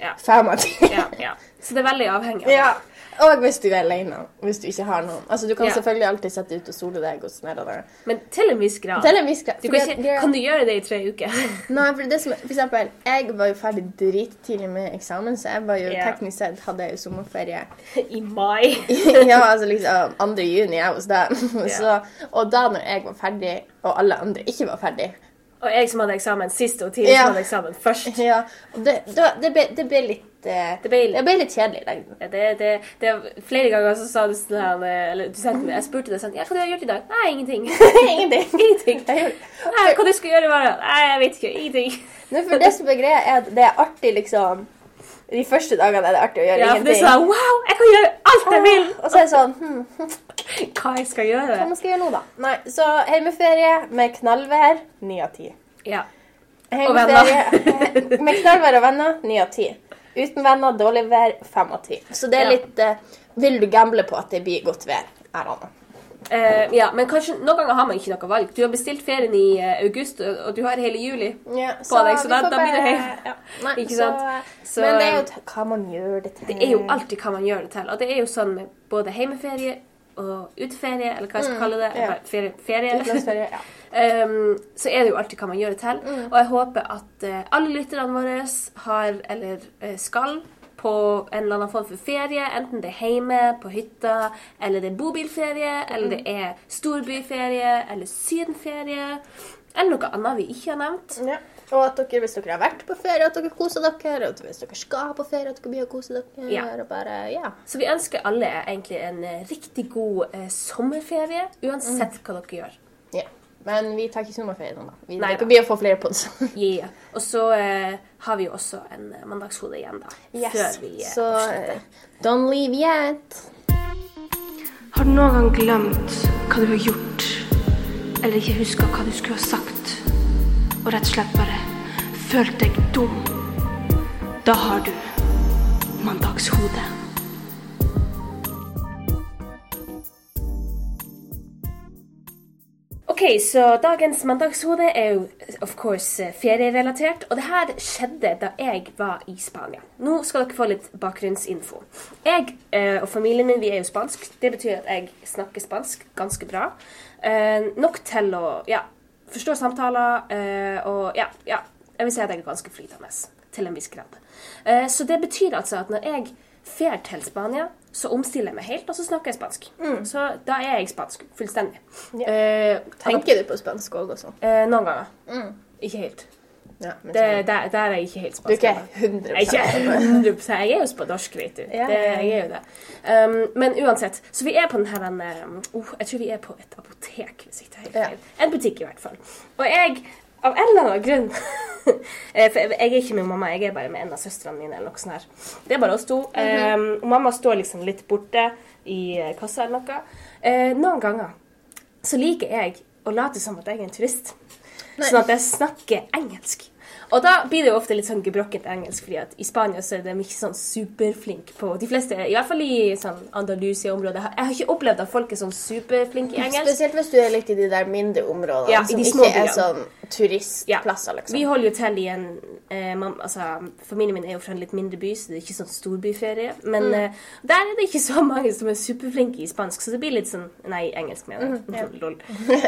Ja. fem av ti. Ja, ja. Så det er veldig avhengig av Ja. Og hvis du er alene. Hvis du ikke har noen. Altså, Du kan Ja. selvfølgelig alltid sette ut og sole deg. og sånn der. Men til en viss grad. Til en viss grad. Du kan, ikke, det- kan du gjøre det i tre uker? Nei, for det som, er, for eksempel, jeg var jo ferdig drittidlig med eksamen, så jeg var jo yeah. teknisk sett hadde jeg jo sommerferie. I mai. ja, altså liksom 2. juni jeg hos deg. Yeah. og da når jeg var ferdig, og alle andre ikke var ferdig Og jeg som hadde eksamen sist, og Tine Ja. som hadde eksamen først. ja, og det, da, det, ble, det ble litt eh, Det ble det ble litt kjedelig i lengden. Det, det, det, flere ganger så sa du sånn her, eller du sendte Jeg spurte deg sånn Ja, hva har du gjort i dag? Nei, ingenting. Ingenting. ingenting. Nei, hva du skal gjøre i morgen? Nei, jeg vet ikke. Ingenting. Nei, for det som er greia, er at det er artig, liksom De første dagene er det artig å gjøre Ja, for det er ingenting. sånn Wow, jeg kan gjøre alt jeg vil! Og så er det sånn hm, Hva jeg skal gjøre. Hva skal gjøre nå, da? Nei, Så hjemmeferie med knallvær, ni av ti. Ja. Heimeferie med knallvær og venner, ni av ti. Uten venner, dårlig vær, fem av ti. Så det er litt uh, Vil du gamble på at det blir godt vær? Er han. Eh, ja, men kanskje noen ganger har man ikke noe valg. Du har bestilt ferien i uh, august, og, du har hele juli. Ja, På deg, så da- da blir det helt- ja. Nei, Ikke så, sant? Så, men det er jo eh, hva man gjør det til. Det er jo alltid hva man gjør det til. Og det er jo sånn med både heimeferie og uteferie, eller hva jeg skal kalle det. ja. Ferie. ferie. Ja. Um, så er det jo alltid hva man gjør det til. Og jeg håper at uh, alle lytterne våre har, eller uh, skal, på en eller annen form for ferie. Enten det er hjemme, på hytta, eller det er bobilferie, eller det er storbyferie, eller sydenferie. Eller noe annet vi ikke har nevnt. Ja. Og at dere, hvis dere har vært på ferie, at dere koser dere. Og hvis dere skal på ferie, at dere blir å kose dere. Ja. Og bare, ja. Så vi ønsker alle egentlig en eh, riktig god eh, sommerferie, uansett hva dere gjør. ja. Men vi tar ikke sommerferie nå, da. Vi, Nei blir å få flere på det. Yeah. Og så eh, har vi jo også en eh, mandagshode igjen, da. Før vi eh, Så eh, don't leave yet. Har du noen gang glemt hva du har gjort, eller ikke huska hva du skulle ha sagt, og rett og slett bare følt deg dum? Da har du mandagshode. Ok, så dagens mandagshode er jo of course eh, ferierelatert, og det her skjedde da jeg var i Spania. Nå skal dere få litt bakgrunnsinfo. Jeg eh, og familien min vi er jo spansk. Det betyr at jeg snakker spansk ganske bra. Eh, nok til å ja, forstå samtaler eh, og ja, ja, jeg vil si at jeg er ganske flytende til en viss grad. Eh, så det betyr altså at når jeg drar til Spania, så omstiller jeg meg helt, og så snakker jeg spansk. Så da er jeg spansk fullstendig. Eh, Tenker du på spansk òg og sånn? Eh, noen ganger. Ikke helt. Ja, Det, sånn. der, der er jeg ikke helt Du er ikke ennå. 100 Jeg er ikke Jeg er jo spanorsk, vet du. Ja. Det, jeg er jo det. Um, men uansett. Så vi er på den her oh, Jeg tror vi er på et apotek, hvis ikke helt Ja. En butikk, i hvert fall. Og jeg, av en eller annen grunn eh, For jeg er ikke med mamma, jeg er bare med en av søstrene mine. eller noe sånt her. Det er bare oss to. um, og mamma står liksom litt borte i eh, kassa eller noe. Uh, noen ganger så liker jeg å late som at jeg er en turist. Sånn at jeg snakker engelsk. Og da blir det jo ofte litt sånn gebrokkent engelsk, fordi at i Spania så er de ikke sånn superflinke på De fleste, i hvert fall i sånn Andalusia-området. Jeg har ikke opplevd at folk er sånn superflinke i engelsk. Spesielt hvis du er litt i de der mindre områdene Ja, som de ikke er sånn turistplasser, liksom. Vi holder jo til i en eh, mam, altså, Familien min er jo fra en litt mindre by, så det er ikke sånn storbyferie. Men Mm. eh, der er det ikke så mange som er superflinke i spansk, så det blir litt sånn Nei, engelsk, mener Mm, jeg. Lol.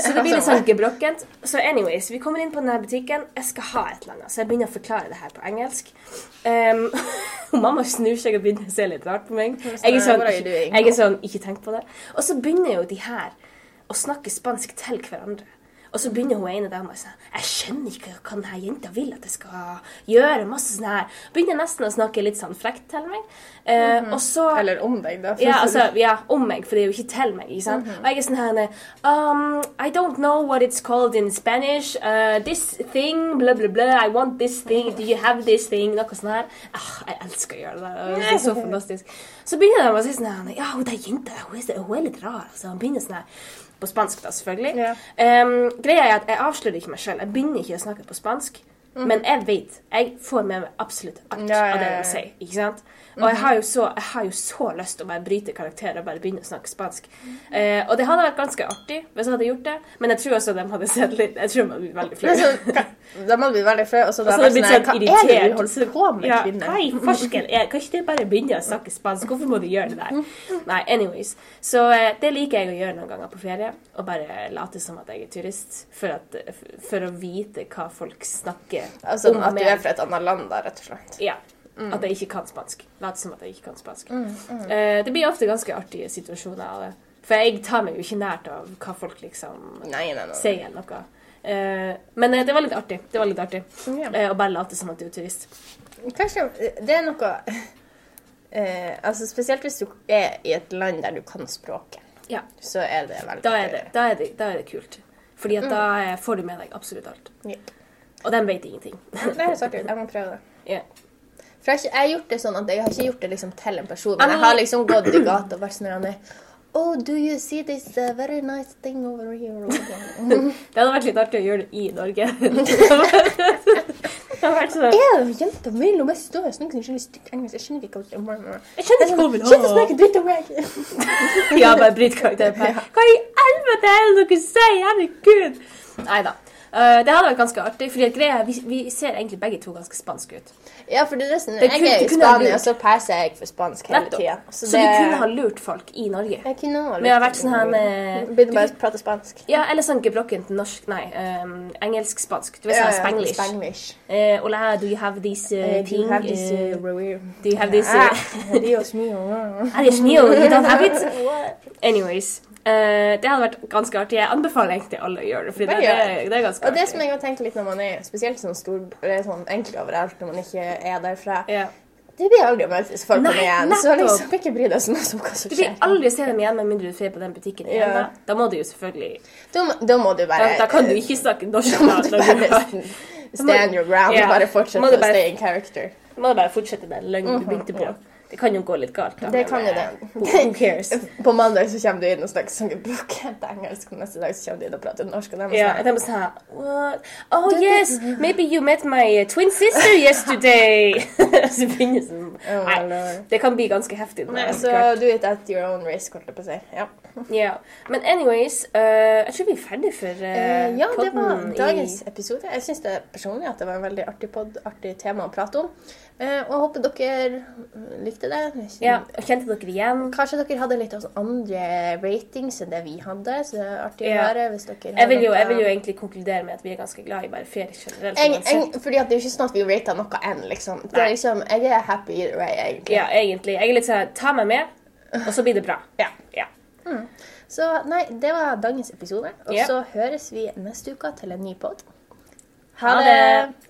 Så det blir litt sånn gebrokkent. Så anyways, vi kommer inn på denne butikken. Jeg skal ha et eller annet, så jeg begynner å forklare det her på engelsk. Um, og mamma snur seg og begynner å se litt rart på meg. Jeg er sånn, jeg er sånn Ikke tenk på det. Og så begynner jo de her å snakke spansk til hverandre. Og så begynner hun ene dama sånn Jeg skjønner ikke hva denne jenta vil at jeg skal gjøre. masse sånn her. Begynner nesten å snakke litt sånn frekt til meg. Eh, Og så Eller om deg, da. ja, altså, ja, om meg, for det er jo ikke til meg. ikke sant? Og jeg er sånn her um, I don't know what it's called in Spanish. Uh, this thing, blah, blah, blah. I want this thing. Do you have this thing? Noe sånn her. Ah, jeg elsker å gjøre det. Det er så fantastisk. Så begynner de å si sånn her Ja, hun der jenta hun er, hun er litt rar. Altså. Hun begynner sånn her på spansk, da, selvfølgelig. Ja. Um, greia er at Jeg avslører ikke meg sjøl. Jeg begynner ikke å snakke på spansk. Men jeg vet, jeg får med meg absolutt alt Ja, ja, av det ja, ja. de sier. ikke sant? Og jeg har, jo så, jeg har jo så lyst til å bare bryte karakter og bare begynne å snakke spansk. Eh, og det hadde vært ganske artig hvis jeg hadde gjort det, men jeg tror også de hadde sett litt Jeg tror de hadde blitt veldig flaue. hadde hva- Da må du bli veldig flau, og så hadde de sånn blitt her, sånn Hva er det du holder på med, ja, kvinne? Hva i farsken Kan ikke du bare begynne å snakke spansk? Hvorfor må du gjøre det der? Nei, anyways. Så eh, det liker jeg å gjøre noen ganger på ferie. Og bare late som at jeg er turist, for, at, for å vite hva folk snakker Altså om at du er fra et annet land, da, rett og slett. Ja. At jeg ikke kan spansk. Late som at jeg ikke kan spansk. Eh, det blir ofte ganske artige situasjoner av det. For jeg tar meg jo ikke nært av hva folk liksom Nei, nei, nei. sier eller noe. Eh, men eh, det var litt artig. Det var litt artig. Ja. Eh, å bare late som at du er turist. Kanskje det er noe eh, Altså Spesielt hvis du er i et land der du kan språket, Ja. så er det veldig Da er det, da er det, da er det kult. Fordi at da Mm. eh, får du med deg absolutt alt. Ja. Og de vet ingenting. Det høres artig ut. Jeg må prøve det. Yeah. For jeg, har ikke- jeg har gjort det sånn at jeg har ikke gjort det liksom til en person, men jeg har liksom gått i gata og vært sånn Oh, do you see this uh, very nice thing over here? Det hadde vært litt artig å gjøre det i Norge. Det hadde vært sånn det jenta vil hun bare stå og snakke sånn stygt engelsk? Jeg skjønner ikke hva hun mener. Jeg skjønner ikke hva hun vil jeg ha. snakker dritt om meg! Ja, bare bryt karakteren. Hva i helvete er det dere sier? Herregud. Nei da. Eh, det hadde vært ganske artig, fordi at greia, vi, vi ser egentlig begge to ganske spanske ut. Ja, for det er nesten Det Jeg kunne- er i det Spania, og så passer jeg for spansk hele tida. Så, du kunne ha lurt folk i Norge. Jeg kunne ha Men Vi har vært sånn her med begynner bare å prate spansk. Ja, eller sånn gebrokkent norsk Nei, um, engelsk-spansk. Du vet sånn spanglish. Spanglish. Uh, hola, do you have this uh, thing? do you have this, Eh, uh, do you have this Ah, uh, Adios mio. Adios mio, you don't have it? Anyways. Eh, det hadde vært ganske artig. Jeg anbefaler egentlig alle å gjøre det, fordi det, det, er- det er ganske Og det som jeg har tenkt litt når man er spesielt sånn stor, eller sånn egentlig overalt når man ikke er derfra yeah. Det blir aldri å møte folk folkene igjen. igjen, så nettopp. liksom ikke bry deg så mye om hva som skjer. Du vil aldri se dem igjen med mindre du drar på den butikken igjen. Yeah. Da. da må du jo selvfølgelig Da, da må du Da, bare da kan du ikke snakke norsk. Da må du bare da, stand your ground Yeah. bare fortsette å stay in character. må du bare fortsette den løgnen du begynte på. ja. Det kan jo gå litt galt. Da, Det kan jo eh, det. Who, who cares? På mandag så kommer du inn og snakker sånn på engelsk, og neste dag så kommer du inn og prater norsk. Og de Ja, sånn, de er sånn What? Oh yes, maybe you met my twin sister yesterday. så begynner sånn Oh Nei, det kan bli ganske heftig. Nei, så do it at your own risk, holdt jeg på å si. Ja. yeah. Men anyways, uh, jeg tror vi er ferdig for uh, uh, ja, det var dagens dagens episode. Jeg syns personlig at det var en veldig artig pod, artig tema å prate om. Eh, og jeg håper dere likte det. Ja, og Kjente dere igjen? Kanskje dere hadde litt andre ratings enn det vi hadde, så det er artig å høre hvis dere Jeg vil, jo, jeg vil jo egentlig konkludere med at vi er ganske glad i bare ferie generelt. En, en, fordi det er jo ikke sånn at vi rater noe enn, liksom. Det er liksom. Jeg er happy either way, egentlig. Ja, egentlig. Jeg er litt sånn Ta meg med, og så blir det bra. Ja. Ja. Så nei, det var dagens episode. Og så høres vi neste uke til en ny pod. Ha det!